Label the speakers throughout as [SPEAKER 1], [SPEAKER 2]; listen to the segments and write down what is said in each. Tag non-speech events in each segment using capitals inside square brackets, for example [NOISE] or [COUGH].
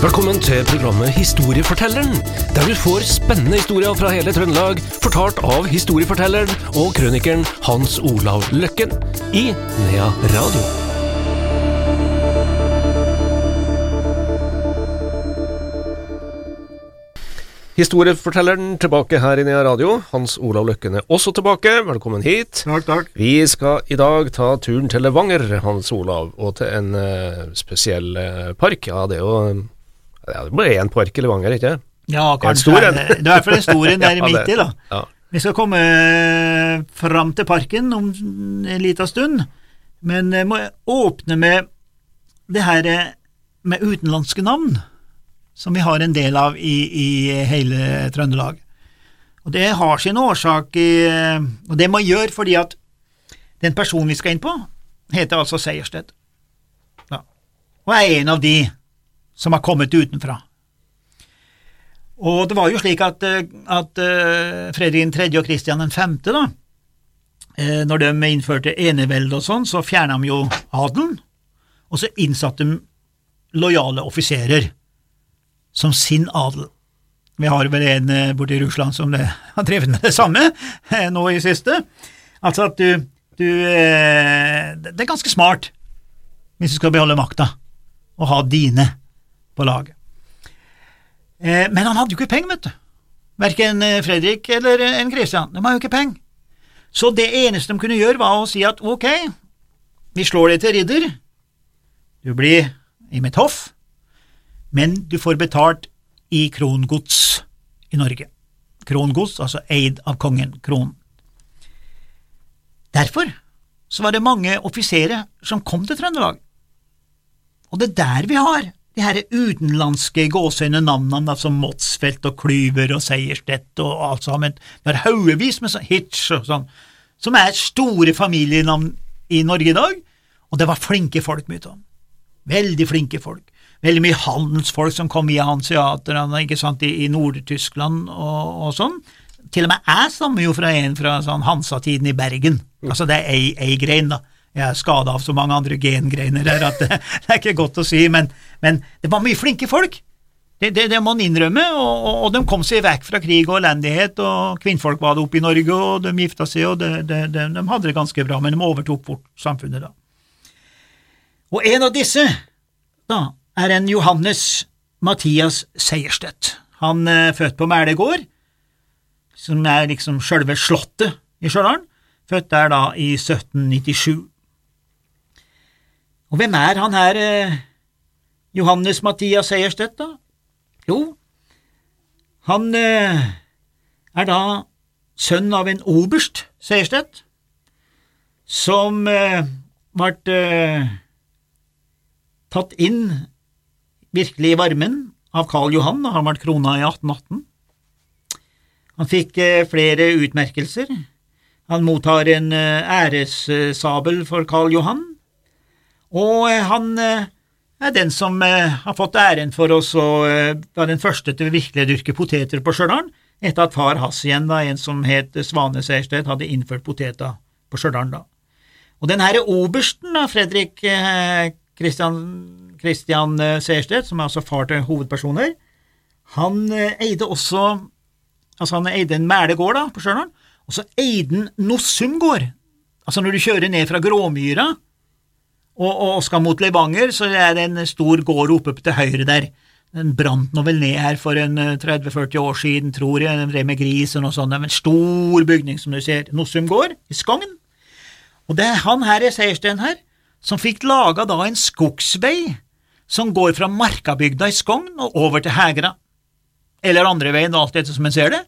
[SPEAKER 1] Velkommen til programmet Historiefortelleren, der du får spennende historier fra hele Trøndelag, fortalt av historiefortelleren og krønikeren Hans Olav Løkken i Nea Radio. Historiefortelleren tilbake her i Nea Radio. Hans Olav Løkken er også tilbake. Velkommen hit.
[SPEAKER 2] Takk, takk.
[SPEAKER 1] Vi skal i dag ta turen til Levanger, Hans Olav, og til en uh, spesiell uh, park. Ja, det er jo ja, det bare én park i Levanger, ikke?
[SPEAKER 2] Ja, kanskje
[SPEAKER 1] en.
[SPEAKER 2] det er i hvert fall en stor en der [LAUGHS]
[SPEAKER 1] Ja,
[SPEAKER 2] midt i, da.
[SPEAKER 1] Ja.
[SPEAKER 2] Vi skal komme fram til parken om en liten stund, men må åpne med det her med utenlandske navn, som vi har en del av i, i hele Trøndelag. Og Det har sin årsak i Og det må gjøre fordi at den personen vi skal inn på, heter altså Sejersted. Ja. Og er en av de som har kommet utenfra. Og det var jo slik at, eh, at eh, Fredrik 3. og Kristian 5., da, eh, når de innførte enevelde og sånn, så fjerna de jo adelen, og så innsatte de lojale offiserer som sin adel. Vi har vel en borte i Russland som det, [LAUGHS] har drevet med det samme nå i siste. Altså at du, du Det er ganske smart hvis du skal beholde makta, å ha dine på laget. Eh, Men han hadde jo ikke penger, vet du. Verken eh, Fredrik eller eh, en Christian. De har jo ikke penger. Så det eneste de kunne gjøre, var å si at ok, vi slår deg til ridder, du blir i mitt hoff, men du får betalt i krongods i Norge. Krongods, altså eid av kongen, kronen. Derfor så var det mange offiserer som kom til Trøndelag. Og det er der vi har de her utenlandske gåseøyne navnene da, som Motsfeldt og Klyver og Seierstedt og alt sammen. Det er haugevis med sånn Hitch og sånn, som er store familienavn i Norge i dag, og det var flinke folk mye av. Veldig flinke folk. Veldig mye handelsfolk som kom via hanseaterne ikke sant, i, i Nord-Tyskland og, og sånn. Til og med jeg stammer jo fra en fra sånn Hansa-tiden i Bergen. Altså det er ei, ei grein, da. Jeg er skada av så mange andre gengreiner her at det, [LAUGHS] det er ikke godt å si, men, men det var mye flinke folk. Det, det, det må en innrømme, og, og, og de kom seg vekk fra krig og elendighet, og kvinnfolk var det oppe i Norge, og de gifta seg, og det, det, det, de hadde det ganske bra, men de overtok fort samfunnet da. Og en av disse, da, er en Johannes Mathias Seierstedt. Han er født på Mæle gård, som er liksom sjølve slottet i Stjørdal, født der da i 1797. Og hvem er han her, eh, Johannes Mathias Seierstedt, da? Jo, han eh, er da sønn av en oberst Seierstedt, som eh, ble eh, tatt inn virkelig i varmen av Karl Johan da han ble krona i 1818. Han fikk eh, flere utmerkelser. Han mottar en eh, æressabel for Karl Johan, og eh, han eh, er den som eh, har fått æren for oss eh, være den første til å virkelig dyrke poteter på Stjørdal, etter at far hans igjen, da, en som het Svane Seierstedt, hadde innført poteter på Stjørdal da. Og den herre obersten, da, Fredrik Kristian Christian, Seierstedt, som er altså far til hovedpersoner, han eide også Altså, han eide en mælegård da, på Stjørdal, og så eide han Nossum gård. Altså, når du kjører ned fra Gråmyra og, og skal mot Levanger, så er det en stor gård oppe til høyre der. Den brant nå vel ned her for en eh, 30–40 år siden, tror jeg, den drev med gris og noe sånt. En stor bygning, som du ser. Nossum gård, i Skogn. Og det er han her i Seiersten her, som fikk laga da en skogsvei som går fra Markabygda i Skogn og over til Hegra. eller andre veien, alt etter som en ser det.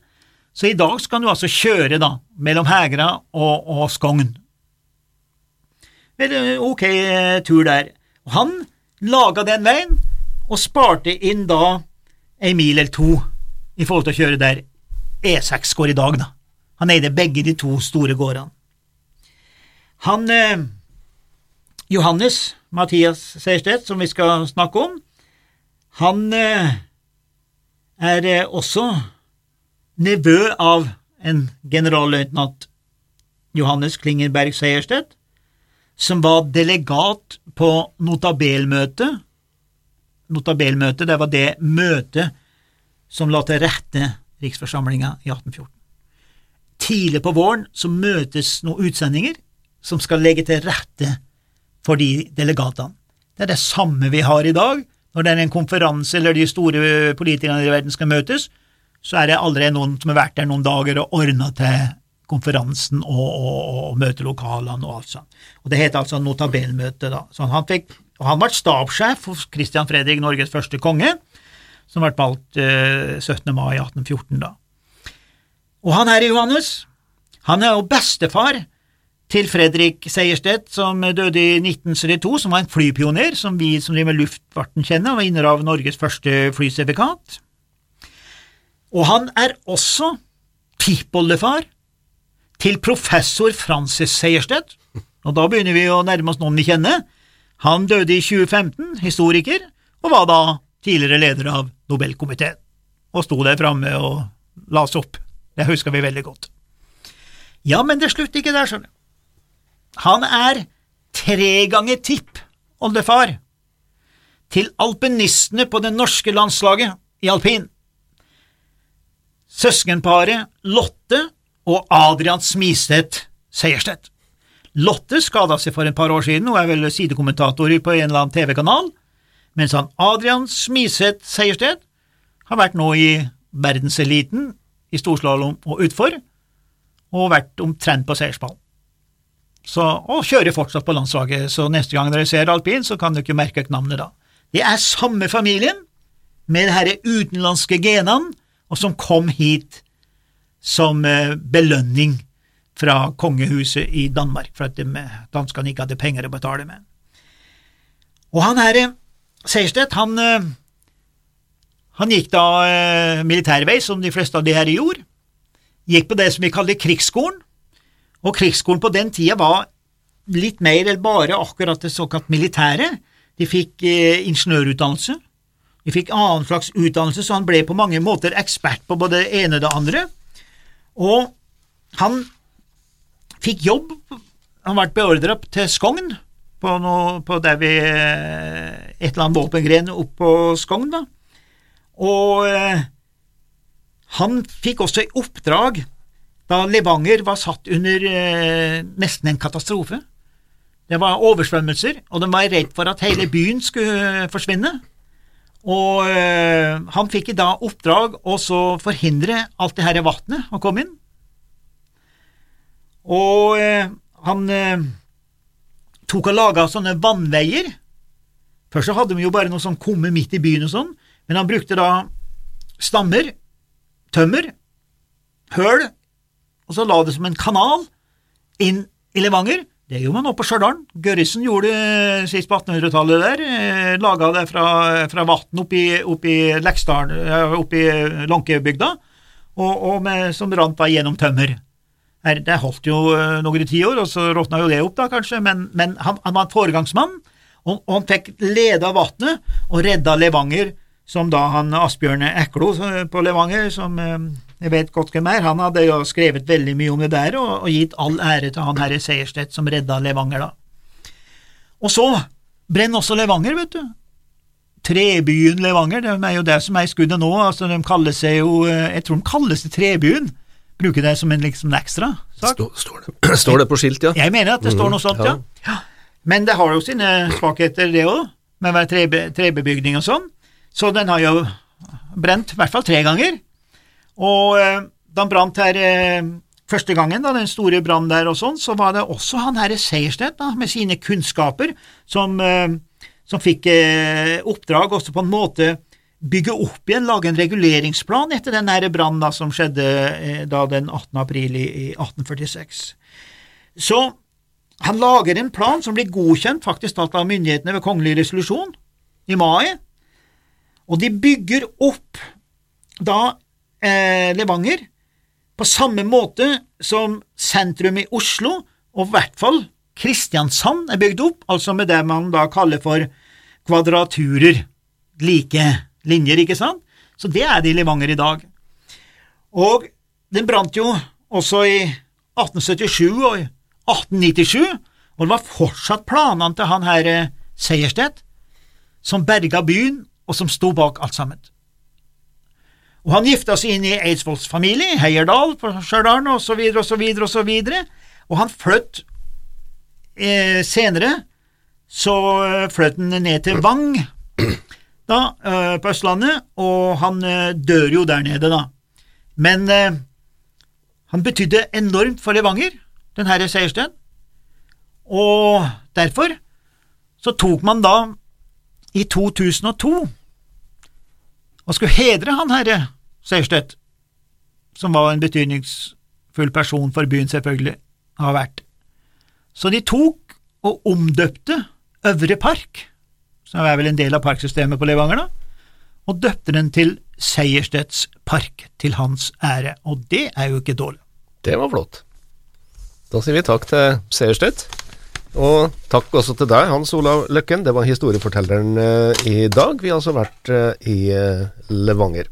[SPEAKER 2] Så i dag skal du altså kjøre da, mellom Hegra og, og Skogn. Vel, ok eh, tur der. Og han laga den veien, og sparte inn da ei mil eller to i forhold til å kjøre der E6 går i dag, da. Han eide begge de to store gårdene. Han eh, Johannes Mathias Seierstedt, som vi skal snakke om, han eh, er eh, også nevø av en generalløytnant Johannes Klingerberg Seierstedt, som var delegat på notabelmøtet det var det møtet som la til rette riksforsamlinga i 1814. Tidlig på våren så møtes noen utsendinger som skal legge til rette for de delegatene. Det er det samme vi har i dag. Når det er en konferanse eller de store politikerne i verden skal møtes, så er det allerede noen som har vært der noen dager og ordna til konferansen og, og, og møtelokalene og alt sånt. Og Det heter altså notabelmøte. da. Så han, fikk, og han ble stabssjef for Christian Fredrik, Norges første konge, som ble valgt eh, 17. mai 1814. da. Og han her, Johannes, han er jo bestefar til Fredrik Seierstedt, som døde i 1972, som var en flypioner, som vi som driver med luftfarten kjenner, og inner av Norges første flysertifikat. Og han er også tippoldefar til professor Francis Seierstedt, og da begynner vi å nærme oss noen vi kjenner. Han døde i 2015, historiker, og var da tidligere leder av Nobelkomiteen, og sto der framme og la oss opp. Det husker vi veldig godt. Ja, men det slutter ikke der, skjønner du. Han er tre ganger tippoldefar til alpinistene på det norske landslaget i alpin. Søskenparet Lotte og Adrian Smistedt Seierstedt. Lotte skada seg for et par år siden og er vel sidekommentator på en eller annen TV-kanal, mens han Adrian Smiseth Seierstedt har vært nå i verdenseliten i storslalåm og utfor, og vært omtrent på seiersballen. Så, og kjører fortsatt på landslaget, så neste gang dere ser alpin, så kan dere ikke merke navnet da. Det er samme familien, med de her utenlandske genene, og som kom hit som eh, belønning fra kongehuset i Danmark, for at de, danskene ikke hadde penger å betale med. Og han her, eh, Seierstedt, han, eh, han gikk da militærvei, som de fleste av de her gjorde, gikk på det som vi kaller krigsskolen, og krigsskolen på den tida var litt mer enn bare akkurat det såkalt militære. De fikk eh, ingeniørutdannelse, de fikk annen slags utdannelse, så han ble på mange måter ekspert på både det ene og det andre. Og han fikk jobb, han ble beordra til Skogn, på, noe, på der vi eh, Et eller annet våpengren opp på Skogn, da. Og eh, han fikk også i oppdrag da Levanger var satt under eh, nesten en katastrofe. Det var oversvømmelser, og de var redd for at hele byen skulle forsvinne. Og øh, han fikk i dag oppdrag å forhindre alt det her vannet å komme inn. Og øh, han øh, tok og laga sånne vannveier. Først så hadde de jo bare noe sånn kumme midt i byen og sånn, men han brukte da stammer, tømmer, høl og så la det som en kanal inn i Levanger. Det gjorde man oppe på Stjørdal. Gørrisen gjorde det sist på 1800-tallet der. Eh, Laga det fra, fra vann oppi, oppi Leksdal, eh, oppi Lånkebygda, og, og med, som rant da gjennom tømmer. Her, det holdt jo eh, noen tiår, og så råtna jo det opp, da, kanskje, men, men han, han, var en foregangsmann, og, og han fikk leda vannet og redda Levanger, som da han Asbjørn Eklo på Levanger, som jeg vet godt hvem er, han hadde jo skrevet veldig mye om det der, og, og gitt all ære til han herre Seierstedt som redda Levanger, da. Og så brenner også Levanger, vet du. Trebyen Levanger, det er jo det som er i skuddet nå, altså de kaller seg jo, jeg tror de kalles Trebyen, bruker det som en liksom ekstra sak.
[SPEAKER 1] Står, står, det, [CLEARS THROAT] står, det, på skilt, ja?
[SPEAKER 2] Jeg mener at det står noe sånt, ja. ja. Men det har jo sine svakheter, det òg, med å være trebe, trebebygning og sånn, så den har jo brent i hvert fall tre ganger. Og eh, da han brant her eh, første gangen, da den store brannen der og sånn, så var det også han herre Seierstedt da, med sine kunnskaper som, eh, som fikk oppdrag også på en måte bygge opp igjen, lage en reguleringsplan etter den brannen som skjedde da den 18. april i, 1846. Så han lager en plan som blir godkjent faktisk av myndighetene ved kongelig resolusjon i mai, og de bygger opp da eh, Levanger på samme måte som sentrum i Oslo, og i hvert fall Kristiansand, er bygd opp, altså med det man da kaller for kvadraturer, like linjer, ikke sant? Så det er det i Levanger i dag. Og den brant jo også i 1877 og i 1897, og det var fortsatt planene til han her eh, Seierstedt, som berga byen og som sto bak alt sammen. Og han gifta seg inn i Eidsvolls familie, Heierdal på Stjørdal, og så videre og han flytt eh, senere, så eh, flytt han ned til Vang, da, eh, på Østlandet, og han eh, dør jo der nede, da. Men eh, han betydde enormt for Levanger, den herre Seiersten, og derfor så tok man da i 2002 og skulle hedre han herre Seierstedt, som var en betydningsfull person for byen, selvfølgelig, har vært. Så de tok og omdøpte Øvre Park, som er vel en del av parksystemet på Levanger, da, og døpte den til Seierstedts park, til hans ære, og det er jo ikke dårlig.
[SPEAKER 1] Det var flott. Da sier vi takk til Seierstedt. Og takk også til deg, Hans Olav Løkken. Det var historiefortelleren eh, i dag. Vi har altså vært eh, i eh, Levanger.